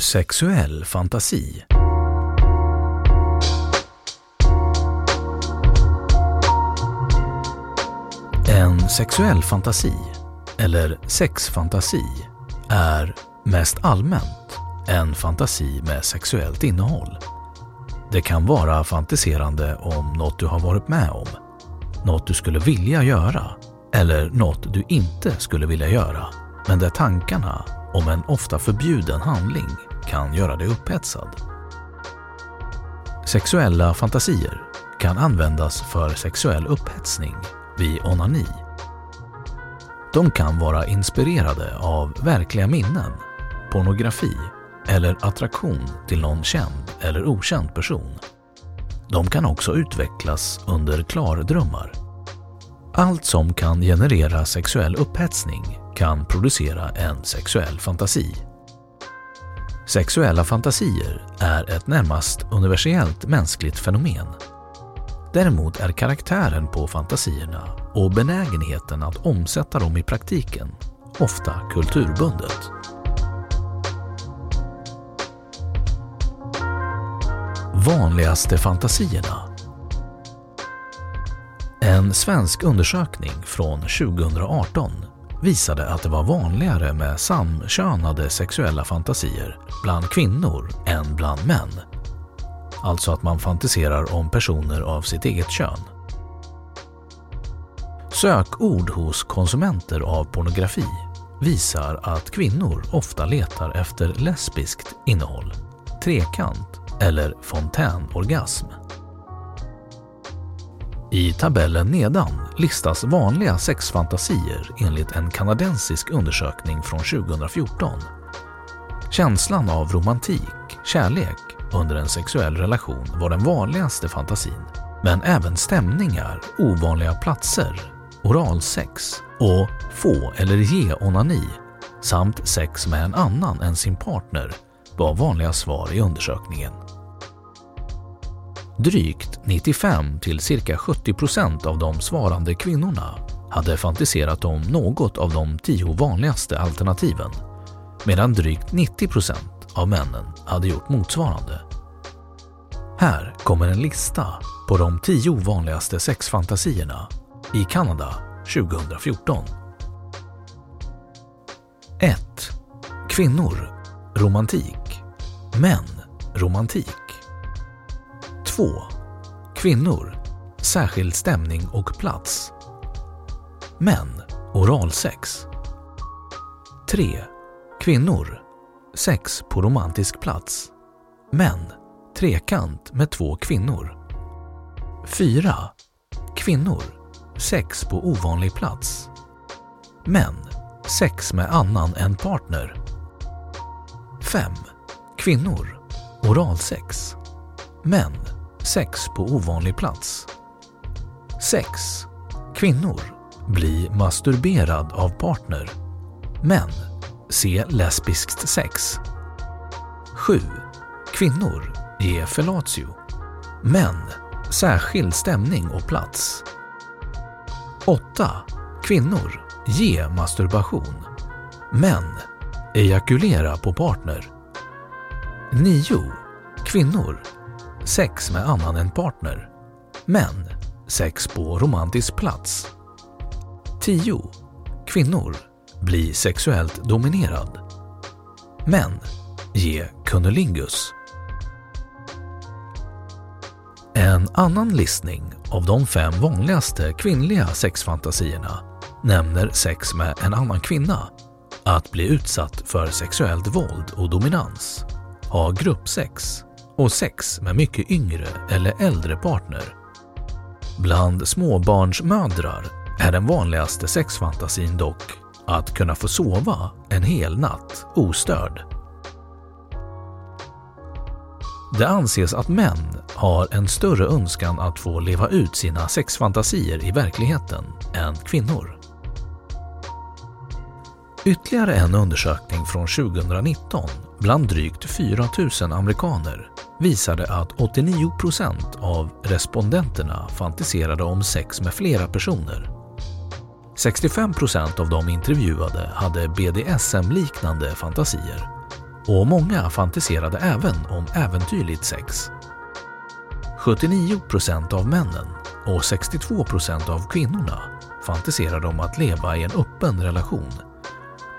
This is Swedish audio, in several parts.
Sexuell fantasi En sexuell fantasi, eller sexfantasi, är mest allmänt en fantasi med sexuellt innehåll. Det kan vara fantiserande om något du har varit med om, något du skulle vilja göra eller något du inte skulle vilja göra, men där tankarna om en ofta förbjuden handling kan göra dig upphetsad. Sexuella fantasier kan användas för sexuell upphetsning vid onani. De kan vara inspirerade av verkliga minnen, pornografi eller attraktion till någon känd eller okänd person. De kan också utvecklas under klardrömmar. Allt som kan generera sexuell upphetsning kan producera en sexuell fantasi. Sexuella fantasier är ett närmast universellt mänskligt fenomen. Däremot är karaktären på fantasierna och benägenheten att omsätta dem i praktiken ofta kulturbundet. Vanligaste fantasierna En svensk undersökning från 2018 visade att det var vanligare med samkönade sexuella fantasier bland kvinnor än bland män. Alltså att man fantiserar om personer av sitt eget kön. Sökord hos konsumenter av pornografi visar att kvinnor ofta letar efter lesbiskt innehåll, trekant eller fontänorgasm. I tabellen nedan listas vanliga sexfantasier enligt en kanadensisk undersökning från 2014. Känslan av romantik, kärlek under en sexuell relation var den vanligaste fantasin. Men även stämningar, ovanliga platser, oralsex och få eller ge onani samt sex med en annan än sin partner var vanliga svar i undersökningen. Drygt 95 till cirka 70 procent av de svarande kvinnorna hade fantiserat om något av de tio vanligaste alternativen medan drygt 90 procent av männen hade gjort motsvarande. Här kommer en lista på de tio vanligaste sexfantasierna i Kanada 2014. 1. Kvinnor romantik. Män romantik. 2. Kvinnor särskild stämning och plats. Män oralsex. 3. Kvinnor sex på romantisk plats. Män trekant med två kvinnor. 4. Kvinnor sex på ovanlig plats. Män sex med annan än partner. 5. Kvinnor oralsex. Män sex på ovanlig plats. 6. Kvinnor bli masturberad av partner. Män se lesbiskt sex. 7. Kvinnor ge fellatio. Män. Särskild stämning och plats. 8. Kvinnor. Ge masturbation. Män. Ejakulera på partner. 9. Kvinnor. Sex med annan än partner. Män. Sex på romantisk plats. 10. Kvinnor. Bli sexuellt dominerad. Män. Ge kunnelingus. En annan listning av de fem vanligaste kvinnliga sexfantasierna nämner sex med en annan kvinna, att bli utsatt för sexuellt våld och dominans, ha gruppsex och sex med mycket yngre eller äldre partner. Bland småbarnsmödrar är den vanligaste sexfantasin dock att kunna få sova en hel natt ostörd. Det anses att män har en större önskan att få leva ut sina sexfantasier i verkligheten än kvinnor. Ytterligare en undersökning från 2019 bland drygt 4 000 amerikaner visade att 89 procent av respondenterna fantiserade om sex med flera personer. 65 procent av de intervjuade hade BDSM-liknande fantasier och många fantiserade även om äventyrligt sex. 79 procent av männen och 62 procent av kvinnorna fantiserade om att leva i en öppen relation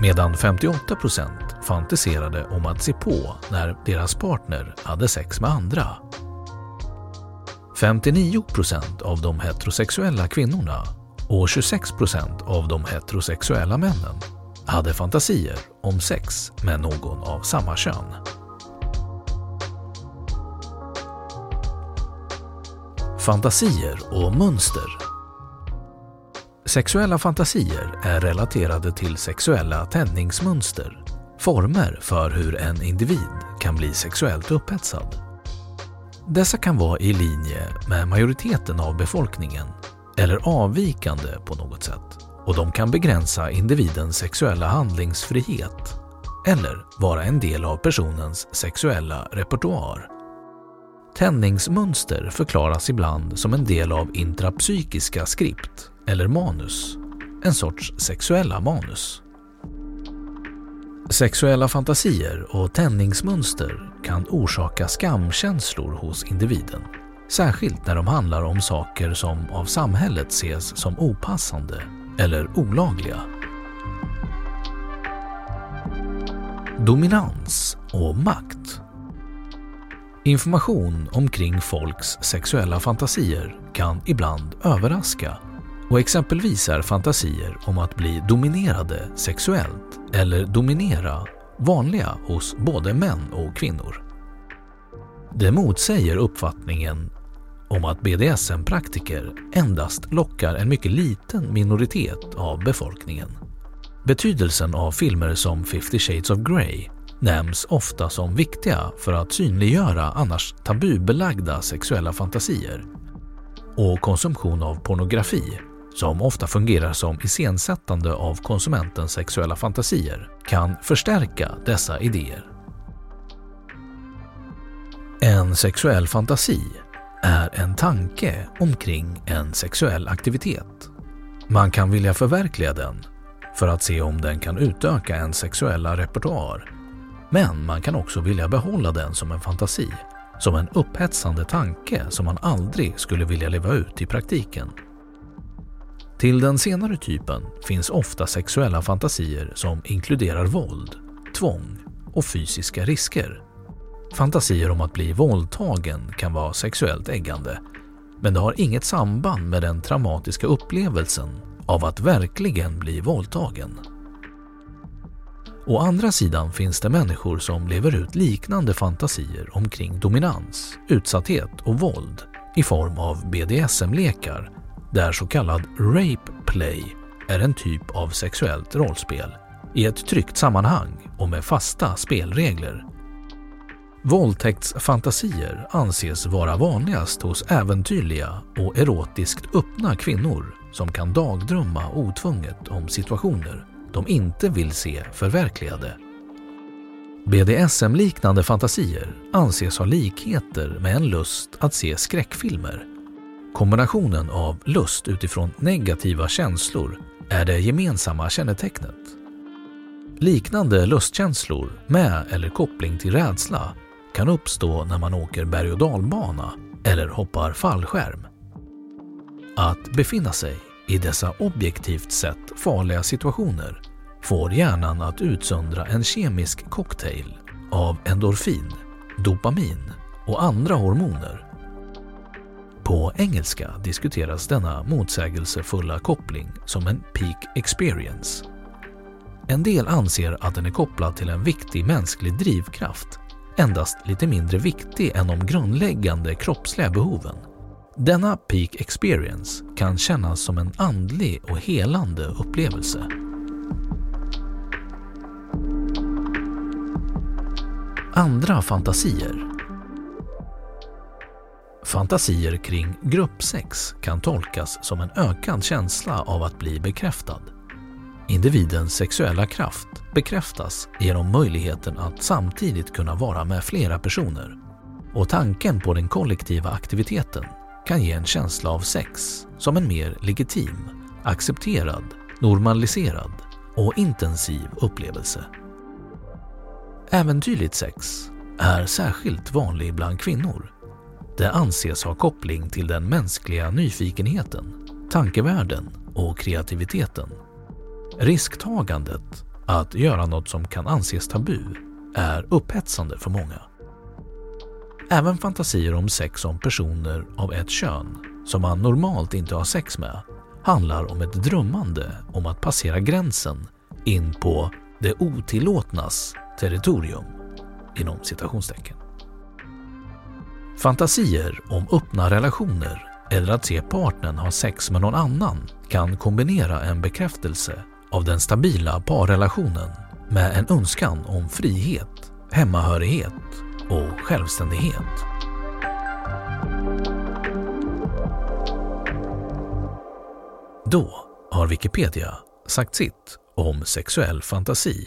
medan 58 procent fantiserade om att se på när deras partner hade sex med andra. 59 % av de heterosexuella kvinnorna och 26 % av de heterosexuella männen hade fantasier om sex med någon av samma kön. Fantasier och mönster Sexuella fantasier är relaterade till sexuella tändningsmönster, former för hur en individ kan bli sexuellt upphetsad. Dessa kan vara i linje med majoriteten av befolkningen eller avvikande på något sätt och de kan begränsa individens sexuella handlingsfrihet eller vara en del av personens sexuella repertoar. Tändningsmönster förklaras ibland som en del av intrapsykiska skript eller manus, en sorts sexuella manus. Sexuella fantasier och tändningsmönster kan orsaka skamkänslor hos individen. Särskilt när de handlar om saker som av samhället ses som opassande eller olagliga. Dominans och makt Information omkring folks sexuella fantasier kan ibland överraska och exempelvis är fantasier om att bli dominerade sexuellt eller dominera vanliga hos både män och kvinnor. Det motsäger uppfattningen om att BDSM-praktiker endast lockar en mycket liten minoritet av befolkningen. Betydelsen av filmer som 50 Shades of Grey nämns ofta som viktiga för att synliggöra annars tabubelagda sexuella fantasier och konsumtion av pornografi som ofta fungerar som iscensättande av konsumentens sexuella fantasier, kan förstärka dessa idéer. En sexuell fantasi är en tanke omkring en sexuell aktivitet. Man kan vilja förverkliga den för att se om den kan utöka en sexuella repertoar. Men man kan också vilja behålla den som en fantasi, som en upphetsande tanke som man aldrig skulle vilja leva ut i praktiken. Till den senare typen finns ofta sexuella fantasier som inkluderar våld, tvång och fysiska risker. Fantasier om att bli våldtagen kan vara sexuellt äggande, men det har inget samband med den traumatiska upplevelsen av att verkligen bli våldtagen. Å andra sidan finns det människor som lever ut liknande fantasier omkring dominans, utsatthet och våld i form av BDSM-lekar där så kallad rape play är en typ av sexuellt rollspel i ett tryggt sammanhang och med fasta spelregler. Våldtäktsfantasier anses vara vanligast hos äventyrliga och erotiskt öppna kvinnor som kan dagdrömma otvunget om situationer de inte vill se förverkligade. BDSM-liknande fantasier anses ha likheter med en lust att se skräckfilmer. Kombinationen av lust utifrån negativa känslor är det gemensamma kännetecknet. Liknande lustkänslor med eller koppling till rädsla kan uppstå när man åker berg och dalbana eller hoppar fallskärm. Att befinna sig i dessa objektivt sett farliga situationer får hjärnan att utsöndra en kemisk cocktail av endorfin, dopamin och andra hormoner. På engelska diskuteras denna motsägelsefulla koppling som en peak experience. En del anser att den är kopplad till en viktig mänsklig drivkraft, endast lite mindre viktig än de grundläggande kroppsliga behoven. Denna peak experience kan kännas som en andlig och helande upplevelse. Andra fantasier Fantasier kring gruppsex kan tolkas som en ökad känsla av att bli bekräftad. Individens sexuella kraft bekräftas genom möjligheten att samtidigt kunna vara med flera personer och tanken på den kollektiva aktiviteten kan ge en känsla av sex som en mer legitim, accepterad, normaliserad och intensiv upplevelse. Äventyrligt sex är särskilt vanlig bland kvinnor. Det anses ha koppling till den mänskliga nyfikenheten, tankevärlden och kreativiteten. Risktagandet att göra något som kan anses tabu är upphetsande för många. Även fantasier om sex om personer av ett kön som man normalt inte har sex med handlar om ett drömmande om att passera gränsen in på det otillåtnas territorium inom citationstecken. Fantasier om öppna relationer eller att se partnern ha sex med någon annan kan kombinera en bekräftelse av den stabila parrelationen med en önskan om frihet, hemmahörighet och självständighet. Då har Wikipedia sagt sitt om sexuell fantasi.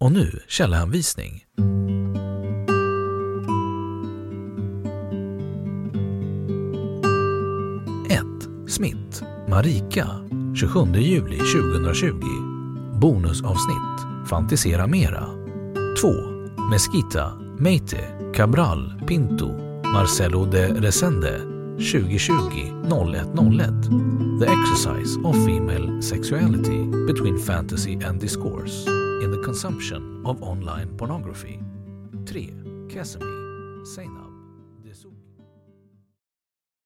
Och nu källhänvisning. 1. Smith, Marika, 27 juli 2020. Bonusavsnitt, Fantisera Mera. 2. Mesquita, Meite, Cabral, Pinto, Marcelo de Resende, 2020 0101. The exercise of female sexuality between fantasy and discourse consumption of online pornography. 3. Casimir, Seinab.